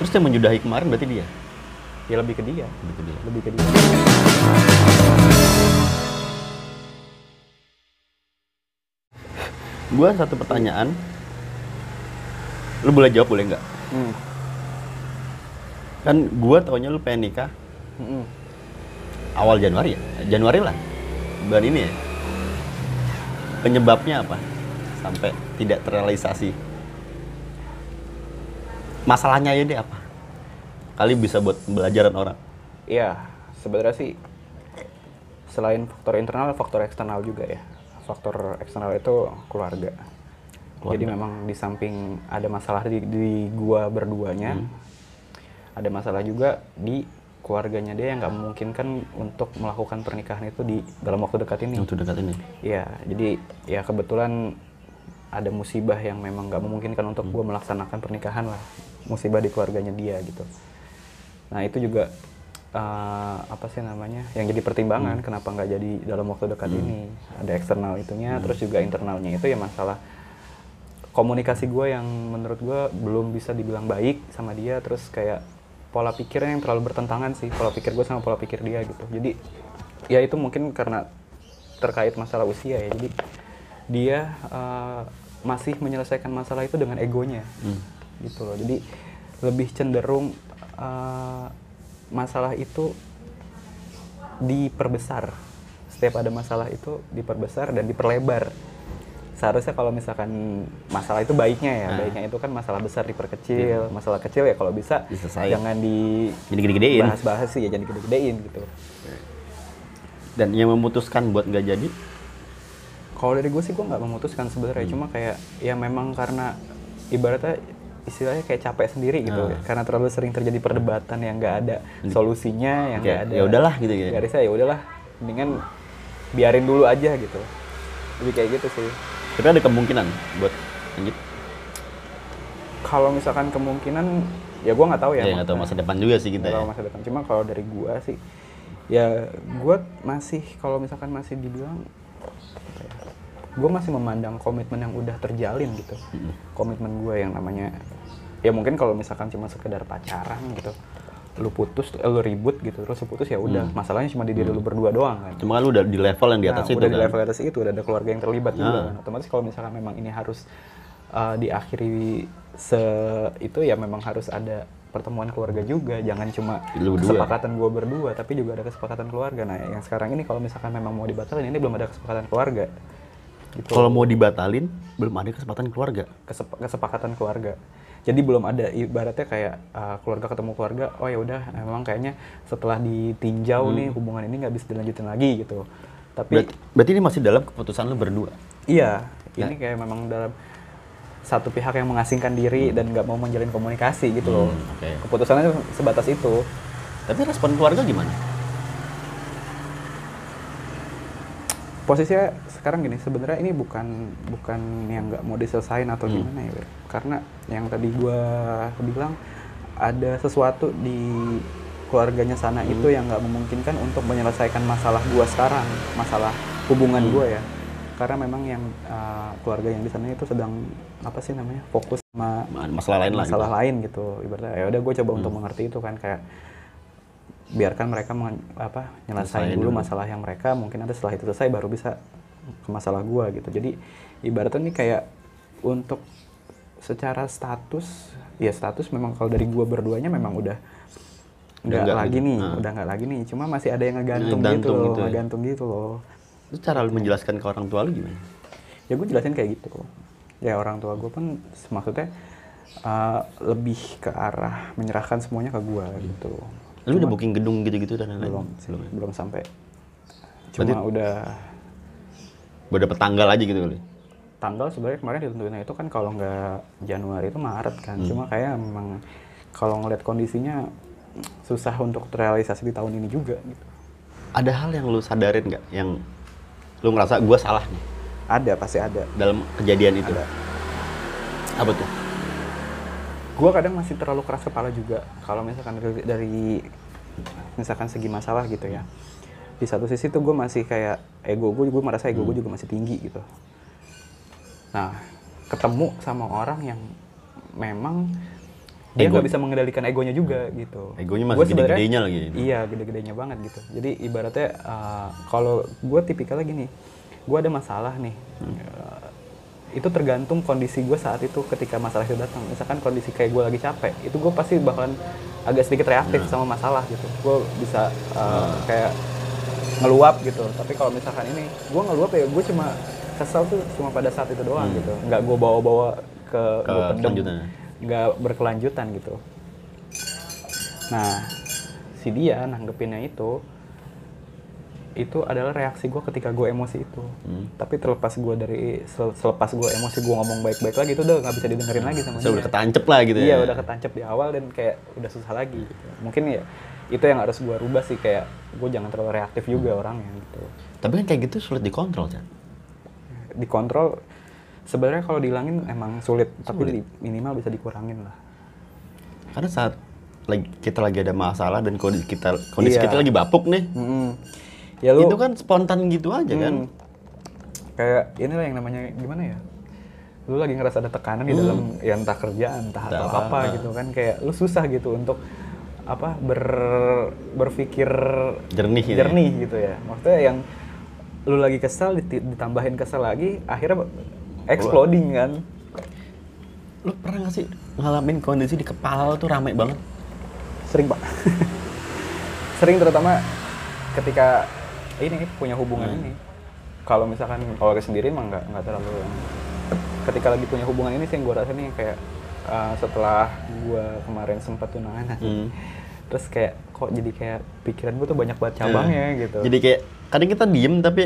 Terus yang menyudahi kemarin berarti dia? ya lebih ke dia Lebih ke dia. lebih ke dia Gua satu pertanyaan. Lu boleh jawab boleh nggak? hmm. Kan gua taunya lu pengen nikah Mm-mm. awal Januari ya? Januari lah. Bulan ini ya. Penyebabnya apa? Sampai tidak terrealisasi. Masalahnya ya deh apa? Kali bisa buat pembelajaran orang. Iya, sebenarnya sih selain faktor internal, faktor eksternal juga ya. Faktor eksternal itu keluarga. Keluarga. Jadi memang di samping ada masalah di, di gua berduanya, Hmm. ada masalah juga di keluarganya dia yang nggak memungkinkan untuk melakukan pernikahan itu di dalam waktu dekat ini. Untuk dekat ini. Iya, jadi ya kebetulan ada musibah yang memang nggak memungkinkan untuk Hmm. gue melaksanakan pernikahan lah, musibah di keluarganya dia gitu. Nah itu juga eh, apa sih namanya, yang jadi pertimbangan Hmm. kenapa nggak jadi dalam waktu dekat ini. Ada eksternal itunya, terus juga internalnya itu ya masalah komunikasi gue yang menurut gue belum bisa dibilang baik sama dia, terus kayak pola pikirnya yang terlalu bertentangan sih, pola pikir gue sama pola pikir dia gitu. Jadi ya itu mungkin karena terkait masalah usia ya. Jadi dia eh, masih menyelesaikan masalah itu dengan egonya, Hmm. Gitu loh. Jadi lebih cenderung eh, masalah itu diperbesar. Setiap ada masalah itu diperbesar dan diperlebar. Seharusnya kalau misalkan masalah itu baiknya ya, Nah. baiknya itu kan masalah besar diperkecil, masalah kecil ya kalau bisa Diselesaikan. jangan di Jadi gede-gedein. bahas-bahas sih ya, jangan gede-gedein gitu. Dan yang memutuskan buat nggak jadi, Kalau dari gue sih gue nggak memutuskan sebenarnya, Hmm. cuma kayak ya memang karena ibaratnya istilahnya kayak capek sendiri gitu, ya. karena terlalu sering terjadi perdebatan yang nggak ada solusinya, yang nggak Ya- ada. ya udahlah gitu ya. Garisnya ya udahlah, mendingan biarin dulu aja gitu. Lebih kayak gitu sih. tapi ada kemungkinan buat lanjut. Kalau misalkan kemungkinan ya gue nggak tahu ya. Ya nggak tahu masa depan juga sih kita ya. masa depan. Cuma kalau dari gue sih, ya gue masih kalau misalkan masih dibilang gue masih memandang komitmen yang udah terjalin gitu Mm-mm. komitmen gue yang namanya ya mungkin kalau misalkan cuma sekedar pacaran gitu lu putus eh, lu ribut gitu terus lu putus ya udah masalahnya cuma di diri lu berdua doang kan Cuma kan lu udah di level yang di atas Nah, itu udah di kan. level atas itu udah ada keluarga yang terlibat juga Ah. kan. Otomatis kalau misalkan memang ini harus uh, diakhiri se itu ya memang harus ada pertemuan keluarga juga. Jangan cuma Lu kesepakatan gue berdua, tapi juga ada kesepakatan keluarga. Nah, yang sekarang ini kalau misalkan memang mau dibatalin ini belum ada kesepakatan keluarga. Gitu. Kalau mau dibatalin, belum ada kesempatan keluarga. Kesep- kesepakatan keluarga. Jadi belum ada ibaratnya kayak uh, keluarga ketemu keluarga, oh ya udah memang kayaknya setelah ditinjau nih hubungan ini nggak bisa dilanjutin lagi gitu. Tapi Berarti, berarti ini masih dalam keputusan lu berdua. Iya, ini kayak memang dalam satu pihak yang mengasingkan diri dan nggak mau menjalin komunikasi gitu loh. Hmm, oke. Keputusannya sebatas itu. Tapi respon keluarga gimana? Posisinya sekarang gini, sebenarnya ini bukan bukan yang nggak mau diselesain atau Hmm. gimana ya. Karena yang tadi gua bilang ada sesuatu di keluarganya sana Hmm. itu yang nggak memungkinkan untuk menyelesaikan masalah gua sekarang, masalah hubungan Hmm. gua ya. Karena memang yang uh, keluarga yang di sana itu sedang apa sih namanya fokus sama Ma- Masalah lain lah. masalah gitu. lain gitu ibaratnya ya udah gue coba untuk Hmm. mengerti itu kan kayak biarkan mereka mengen- apa nyelesain dulu dulu. masalah yang mereka mungkin ada setelah itu selesai baru bisa ke masalah gue gitu jadi ibaratnya nih kayak untuk secara status ya status memang kalau dari gue berduanya memang udah nggak lagi gitu. nih Nah. udah nggak lagi nih cuma masih ada yang ngegantung, gitu loh gitu ya. ngegantung gitu loh Itu cara lu menjelaskan ke orang tua lu gimana? ya gue jelasin kayak gitu ya orang tua gue pun maksudnya uh, lebih ke arah menyerahkan semuanya ke gue gitu Lu udah booking gedung gitu-gitu dan lain-lain? belum sih, Belum ya? belum sampai cuma Berarti- udah Udah dapet tanggal aja gitu kali? tanggal sebenarnya kemarin ditentuinnya itu kan kalau nggak Januari itu Maret kan Hmm. cuma kayak memang kalau ngeliat kondisinya susah untuk terrealisasi di tahun ini juga gitu Ada hal yang lu sadarin nggak? Yang lu ngerasa gua salah nih ada pasti ada dalam kejadian itu? Ada. Apa tuh? Gue kadang masih terlalu keras kepala juga. Kalau misalkan dari, dari misalkan segi masalah gitu ya. Di satu sisi tuh gue masih kayak ego gue gue merasa ego gue juga masih tinggi gitu. Nah ketemu sama orang yang memang dia nggak bisa mengendalikan egonya juga gitu. Egonya masih gede-gedenya lagi. iya gede-gedenya banget gitu. Jadi ibaratnya uh, kalau gue tipikalnya gini. Gue ada masalah nih. Uh, itu tergantung kondisi gue saat itu ketika masalah itu datang. Misalkan kondisi kayak gue lagi capek itu gue pasti bakalan agak sedikit reaktif sama masalah gitu. Gue bisa uh, kayak ngeluap gitu. Tapi kalau misalkan ini gue ngeluap ya gue cuma kesel tuh cuma pada saat itu doang gitu. Nggak gue bawa-bawa ke, Ke pendem kelanjutannya. nggak berkelanjutan gitu. Nah si dia nanggepinnya itu itu adalah reaksi gue ketika gue emosi itu Hmm. tapi terlepas gue dari sel- selepas gue emosi gue ngomong baik-baik lagi itu udah nggak bisa didengerin lagi sama Saya dia udah ketancep lah gitu iya ya. udah ketancap di awal dan kayak udah susah lagi gitu. mungkin ya itu yang harus gue rubah sih kayak gue jangan terlalu reaktif juga orangnya gitu Tapi kan kayak gitu sulit dikontrol, Chan. dikontrol sebenarnya kalau dihilangin emang sulit, tapi di- minimal bisa dikurangin lah Karena saat lagi kita lagi ada masalah dan kondisi kita kondisi Iya. kita lagi bapuk nih, Mm-mm. Ya lu itu kan spontan gitu aja kan. Hmm. kayak inilah yang namanya gimana ya lu lagi ngerasa ada tekanan di dalam ya entah kerjaan entah Entah atau apa, apa, gitu kan kayak lu susah gitu untuk apa ber berpikir Jernih gitu ya. jernih gitu ya maksudnya yang lu lagi kesel diti- ditambahin kesel lagi akhirnya exploding kan Lu pernah gak sih ngalamin kondisi di kepala lu tuh rame banget? sering pak sering terutama ketika ini punya hubungan ini. Kalau misalkan kalau gue sendiri emang nggak nggak terlalu yang ketika lagi punya hubungan ini sih yang gue rasa nih kayak uh, setelah gue kemarin sempat tunangan. Hmm. terus kayak kok jadi kayak pikiran gue tuh banyak banget cabangnya gitu. Jadi kayak kadang kita diem tapi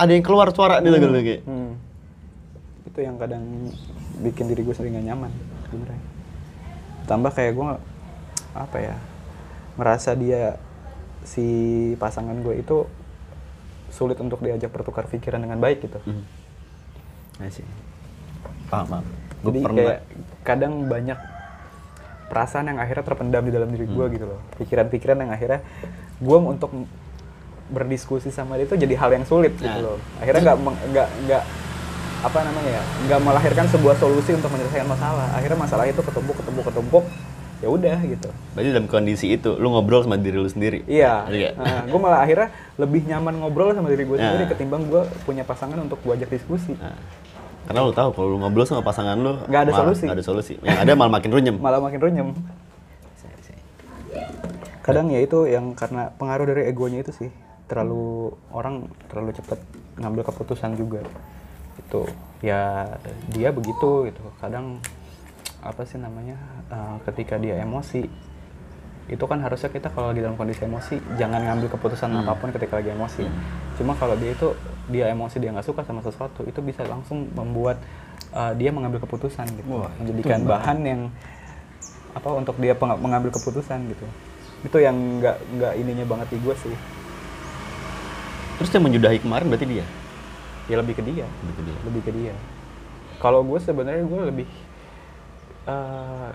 ada yang keluar suara gitu kayak. Hmm. itu yang kadang bikin diri gue sering gak nyaman sebenarnya. Tambah kayak gue apa ya merasa dia si pasangan gue itu sulit untuk diajak bertukar pikiran dengan baik gitu Hmm. See. Paham, paham. Gue jadi pernah kayak kadang banyak perasaan yang akhirnya terpendam di dalam diri gue Hmm. gitu loh pikiran-pikiran yang akhirnya gue untuk berdiskusi sama dia itu jadi hal yang sulit gitu Nah. loh akhirnya nggak nggak nggak apa namanya ya nggak melahirkan sebuah solusi untuk menyelesaikan masalah akhirnya masalah itu ketumpuk ketumpuk ketumpuk ya udah gitu Berarti dalam kondisi itu lu ngobrol sama diri lu sendiri. iya Iya. gue malah akhirnya lebih nyaman ngobrol sama diri gue sendiri Nah. ketimbang gue punya pasangan untuk gue ajak diskusi Nah, karena lu tahu kalau lu ngobrol sama pasangan lu Nggak ada malah solusi. nggak ada solusi. Yang ada malah makin runyem. malah makin runyem kadang ya itu yang karena pengaruh dari egonya itu sih terlalu orang terlalu cepat ngambil keputusan juga itu ya dia begitu gitu kadang apa sih namanya eh, ketika dia emosi itu kan harusnya kita kalau lagi dalam kondisi emosi jangan ngambil keputusan apa pun ketika lagi emosi. Cuma kalau dia itu dia emosi dia nggak suka sama sesuatu itu bisa langsung membuat eh, dia mengambil keputusan gitu. Wah, menjadikan bahan yang apa untuk dia mengambil keputusan gitu. Itu yang nggak nggak ininya banget di gue sih. Terus yang menyudahi kemarin berarti dia. ya lebih ke dia. Lebih ke dia. lebih ke dia. Kalau gue sebenarnya gue lebih eh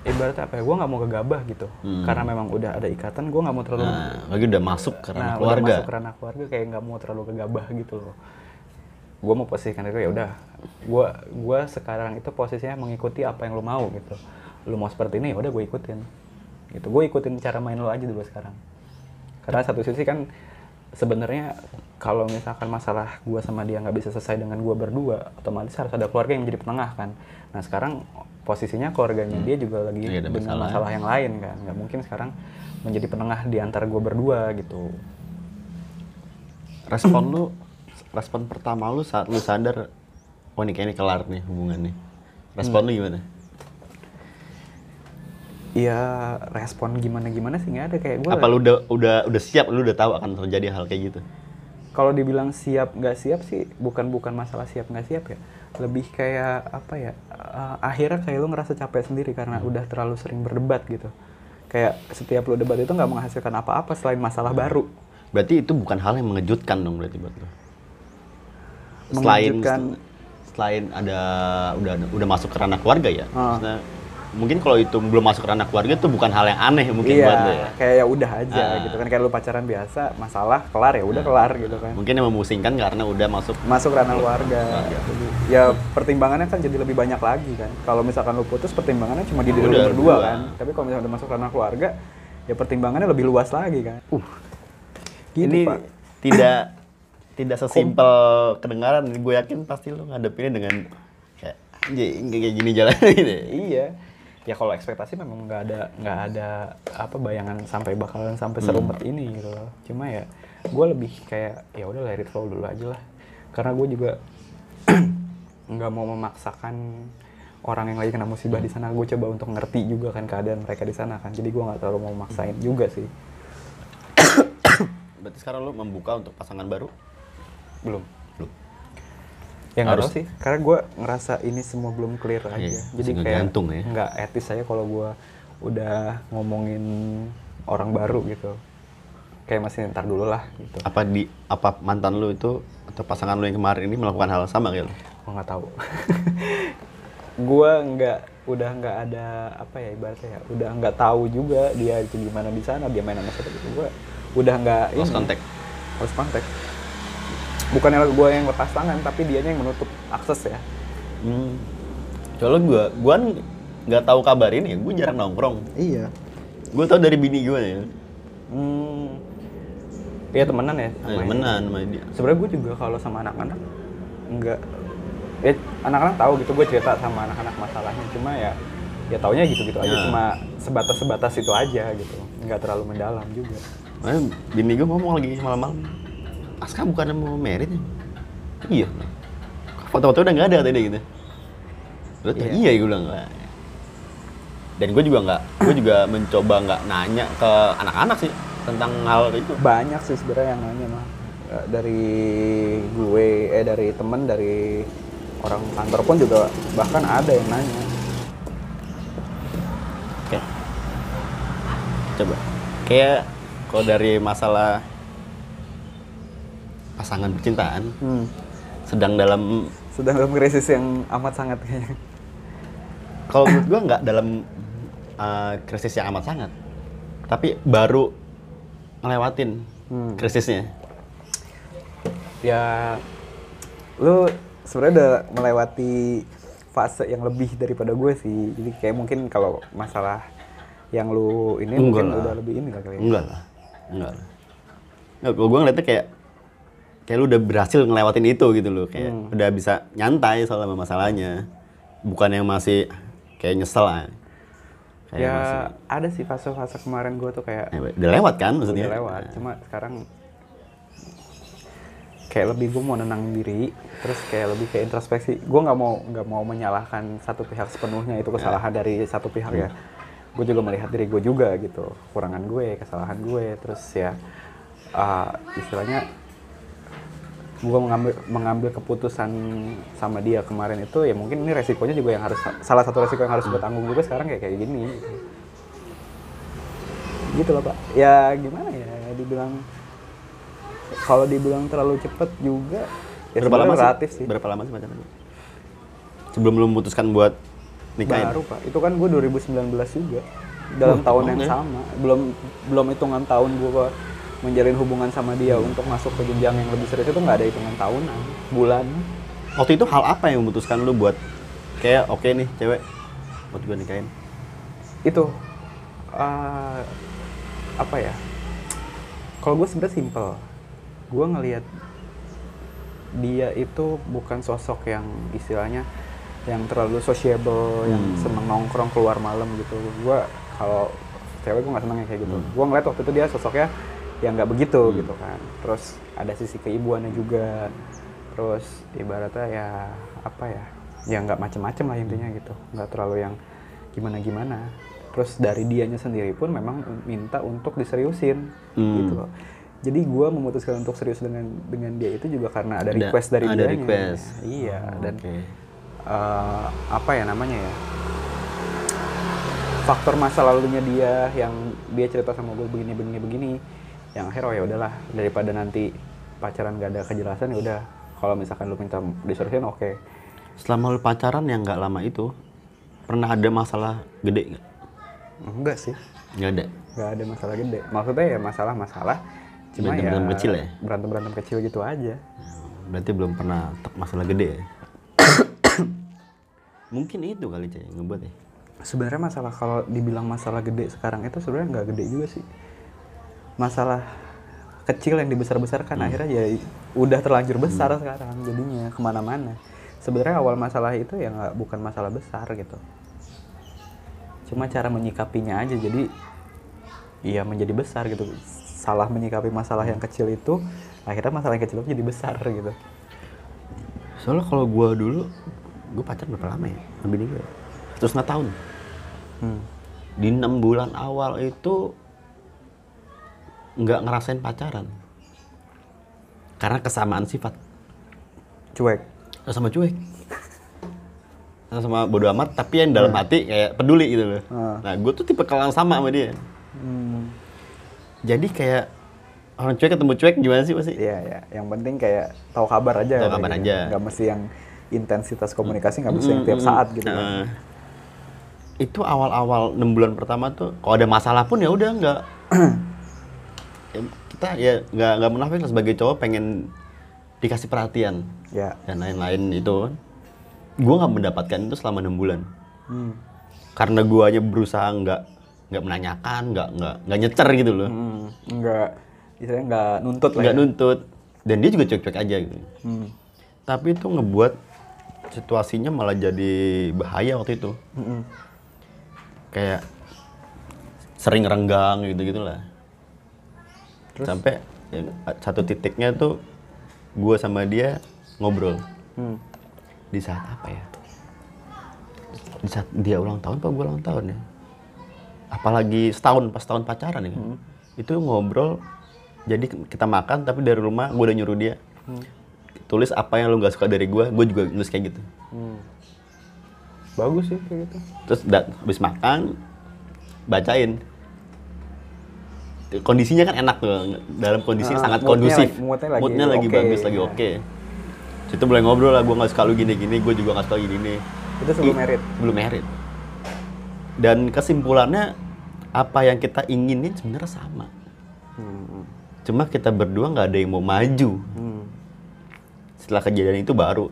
ibaratnya apa ya? Gue nggak mau gegabah gitu. Hmm. karena memang udah ada ikatan gue nggak mau terlalu Nah, lagi udah masuk ke ranah nah, udah keluarga. masuk ke ranah keluarga kayak nggak mau terlalu gegabah gitu loh. Gue mau posisikan itu ya udah. Gue gua sekarang itu posisinya mengikuti apa yang lo mau gitu. Lo mau seperti ini ya udah gue ikutin. Gitu. Gue ikutin cara main lo aja dulu sekarang. Karena satu sisi kan sebenarnya kalau misalkan masalah gue sama dia nggak bisa selesai dengan gue berdua otomatis harus ada keluarga yang menjadi penengah kan. Nah sekarang posisinya keluarganya dia juga lagi ada dengan masalah. masalah yang lain kan nggak mungkin sekarang menjadi penengah di antara gue berdua gitu Respon lu, respon pertama lu saat lu sadar, oh ini kayaknya kelar nih hubungannya. Respon lu gimana? Iya respon gimana gimana sih nggak ada kayak gue Apa lu udah udah udah siap, lu udah tahu akan terjadi hal kayak gitu? Kalau dibilang siap nggak siap sih bukan bukan masalah siap nggak siap ya. Lebih kayak apa ya eh, akhirnya kayak lu ngerasa capek sendiri karena udah terlalu sering berdebat gitu. Kayak setiap lu debat itu nggak menghasilkan apa-apa selain masalah baru. Berarti itu bukan hal yang mengejutkan dong berarti buat lu. Selain selain ada udah udah masuk ke ranah keluarga ya. Maksudnya mungkin kalau itu belum masuk ranah keluarga tuh bukan hal yang aneh mungkin iya, buat lo ya. kayak ya udah aja Ah. gitu kan kayak lu pacaran biasa, masalah kelar ya udah kelar gitu kan. Mungkin yang memusingkan karena udah masuk Masuk ranah keluarga. Keluarga. Jadi, ya pertimbangannya kan jadi lebih banyak lagi kan. Kalau misalkan lu putus pertimbangannya cuma di diri lu berdua kan. Tapi kalau misalkan udah masuk ranah keluarga, ya pertimbangannya lebih luas lagi kan. Uh. Gitu, ini Pak. tidak tidak sesimpel kedengaran. Gue yakin pasti lo ngadepinnya dengan kayak kayak gini jalan gitu. ya. Iya. Ya kalau ekspektasi memang nggak ada nggak ada apa bayangan sampai bakalan sampai serumit ini gitu loh. Cuma ya gue lebih kayak ya udah let it flow dulu aja lah. Karena gue juga nggak mau memaksakan orang yang lagi kena musibah di sana. Gue coba untuk ngerti juga kan keadaan mereka di sana kan. Jadi gue nggak terlalu mau maksain juga sih. Berarti sekarang lo membuka untuk pasangan baru? Belum. Belum. Ya nggak Harus. tahu sih, karena gue ngerasa ini semua belum clear aja. Iya, Jadi kayak ngegantung ya. nggak etis aja kalau gue udah ngomongin orang baru gitu. Kayak masih ntar dulu lah gitu. Apa di apa mantan lo itu atau pasangan lo yang kemarin ini melakukan hal sama lo? Gue nggak tahu. gue nggak udah nggak ada apa ya ibaratnya ya udah nggak tahu juga dia itu gimana di sana dia main sama siapa gitu gue udah nggak ini. contact. lost contact bukannya gue yang lepas tangan tapi dianya yang menutup akses ya Hmm. Soalnya gue, gue nggak tahu kabar ini, gue jarang nongkrong. iya Gue tau dari bini gue ya. Hmm. Iya temenan ya. Eh, sama ini. Temenan sama dia. Sebenarnya gue juga kalau sama anak-anak enggak ya anak-anak tahu gitu gue cerita sama anak-anak masalahnya cuma ya ya taunya gitu-gitu aja Ya. cuma sebatas-sebatas itu aja gitu nggak terlalu mendalam juga Makanya bini gue ngomong lagi malam-malam. Aska bukannya mau merit ya? Iya. Foto-foto udah nggak ada tadi gitu. Terus Iya. iya, gue bilang "Wah." Dan gue juga nggak, gue juga mencoba nggak nanya ke anak-anak sih tentang hal itu. banyak sih sebenarnya yang nanya mah Eh, dari gue eh dari temen dari orang kantor pun juga bahkan ada yang nanya Oke. Coba. Kayak kalau dari masalah pasangan percintaan hmm. sedang dalam sedang dalam krisis yang amat sangat kayaknya kalau menurut gua nggak dalam uh, krisis yang amat sangat tapi baru ngelewatin Hmm. krisisnya ya lu sebenarnya udah melewati fase yang lebih daripada gue sih jadi kayak mungkin kalau masalah yang lu ini Enggak mungkin lah. udah lebih ini lah kali ya. enggak lah enggak lah Nggak, kalau gua ngeliatnya kayak kayak lu udah berhasil ngelewatin itu gitu loh kayak Hmm. udah bisa nyantai soal sama masalahnya. Bukan yang masih kayak nyesel lah. Kayak ya masih ada sih fase-fase kemarin gue tuh kayak ya, udah lewat kan maksudnya? Udah lewat cuma sekarang kayak lebih gue mau nenangin diri terus kayak lebih kayak introspeksi. Gue nggak mau nggak mau menyalahkan satu pihak sepenuhnya itu kesalahan dari satu pihak ya. Gue juga melihat diri gue juga gitu kekurangan gue kesalahan gue terus ya uh, istilahnya gue mengambil mengambil keputusan sama dia kemarin itu ya mungkin ini resikonya juga yang harus salah satu resiko yang harus gue tanggung juga sekarang kayak kayak gini. Gitu. loh pak. Ya gimana ya dibilang kalau dibilang terlalu cepet juga ya berapa lama sebenarnya sih? relatif sih. Berapa lama sih pacaran? Sebelum lu memutuskan buat nikahin? Baru pak. Itu kan gue 2019 juga. Dalam Wah, tahun yang ya. sama. Belum belum hitungan tahun gue menjalin hubungan sama dia Hmm. untuk masuk ke jenjang yang lebih serius itu nggak ada hitungan tahunan bulan waktu itu hal apa yang memutuskan lu buat kayak oke nih cewek buat gue nikahin itu eh, apa ya kalau gue sebenarnya simple gue ngelihat dia itu bukan sosok yang istilahnya yang terlalu sociable yang Hmm. seneng nongkrong keluar malam gitu gue kalau cewek gue nggak seneng yang kayak gitu Hmm. gue ngeliat waktu itu dia sosoknya yang nggak begitu Hmm. gitu kan. Terus ada sisi keibuannya juga. Terus ibaratnya ya apa ya? Ya nggak macem-macem lah intinya gitu. Nggak terlalu yang gimana gimana terus dari dianya sendiri pun memang minta untuk diseriusin Hmm. gitu loh. Jadi gue memutuskan untuk serius dengan dengan dia itu juga karena ada Ada- request dari ada dianya. request. iya Oh, dan oke. eh, apa ya namanya ya? Faktor masa lalunya dia yang dia cerita sama gue begini begini begini yang akhirnya oh ya udahlah daripada nanti pacaran gak ada kejelasan ya udah kalau misalkan lu minta diseriusin oke selama lu pacaran yang nggak lama itu pernah ada masalah gede nggak? enggak sih Nggak ada. nggak ada masalah gede maksudnya ya masalah-masalah cuma ya Berantem-berantem kecil ya? berantem berantem kecil gitu aja Berarti belum pernah masalah gede ya? Mungkin itu kali cah ngebuat ya. sebenarnya masalah kalau dibilang masalah gede sekarang itu sebenarnya nggak gede juga sih masalah kecil yang dibesar-besarkan akhirnya ya udah terlanjur besar sekarang jadinya ke mana-mana sebenarnya awal masalah itu ya nggak bukan masalah besar gitu cuma cara menyikapinya aja jadi iya menjadi besar gitu salah menyikapi masalah yang kecil itu akhirnya masalah yang kecil itu jadi besar gitu Soalnya kalau gua dulu, gua pacaran berapa lama ya? Bini gue. Satu setengah tahun. hmm. Di enam bulan awal itu nggak ngerasain pacaran. Karena kesamaan sifat. cuek Sama cuek. Sama bodo amat, tapi yang dalam hati kayak peduli gitu loh. Hmm. Nah, gue tuh tipe yang sama sama dia. hmm. Jadi kayak orang cuek ketemu cuek gimana sih pasti? Iya ya, yang penting kayak tahu kabar aja. Tahu kabar gitu. aja. Nggak mesti yang intensitas komunikasi nggak mesti yang tiap saat gitu. kan. Nah, itu awal-awal enam bulan pertama tuh, kalau ada masalah pun ya udah nggak. Ya, kita ya nggak nggak munafik lah sebagai cowok pengen dikasih perhatian Ya. dan lain-lain itu. Gue nggak mendapatkan itu selama enam bulan. Hmm. Karena guanya berusaha nggak nggak menanyakan, nggak nggak nggak nyecer gitu loh, Hmm. Nggak, istilahnya nggak nuntut nggak ya. nuntut. Dan dia juga cuek-cuek aja gitu. Hmm. Tapi itu ngebuat situasinya malah jadi bahaya waktu itu. Mm-mm. kayak sering renggang gitu gitulah sampai ya, satu titiknya tuh gue sama dia ngobrol. Hmm. di saat apa ya? Di saat dia ulang tahun apa gue ulang tahun ya? Apalagi setahun pas tahun pacaran ya itu ngobrol jadi kita makan tapi dari rumah gue udah nyuruh dia. Tulis apa yang lu nggak suka dari gue gue juga nulis kayak gitu. Hmm. Bagus sih kayak gitu. terus habis makan bacain kondisinya kan enak tuh dalam kondisi Ah, sangat moodnya kondusif lagi- moodnya lagi oke. bagus lagi oke situ boleh ngobrol lah gue nggak suka lu gini gini gue juga nggak suka gini gini Itu sebelum merit. belum merit dan kesimpulannya apa yang kita inginin sebenarnya sama Hmm. cuma kita berdua nggak ada yang mau maju Hmm. setelah kejadian itu baru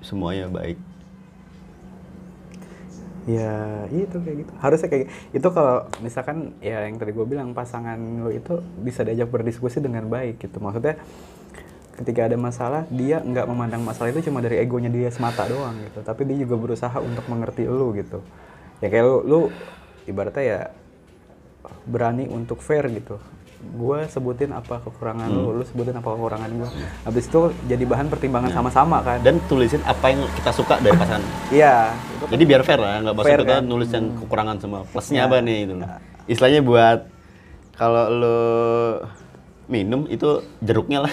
semuanya baik Ya itu kayak gitu. Harusnya kayak itu kalau misalkan ya yang tadi gue bilang pasangan lo itu bisa diajak berdiskusi dengan baik gitu. Maksudnya ketika ada masalah dia nggak memandang masalah itu cuma dari egonya dia semata doang gitu. Tapi dia juga berusaha untuk mengerti lo gitu. Ya kayak lu, lu ibaratnya ya berani untuk fair gitu. Gue sebutin apa kekurangan lu, lu sebutin apa kekurangan gue. Habis itu jadi bahan pertimbangan sama-sama kan. dan tulisin apa yang kita suka dari pasangan Iya, Jadi biar fair lah, nggak maksud kita kan? nulis yang kekurangan semua. Plusnya Ya. apa nih itu? Istilahnya buat kalau lo minum itu jeruknya lah.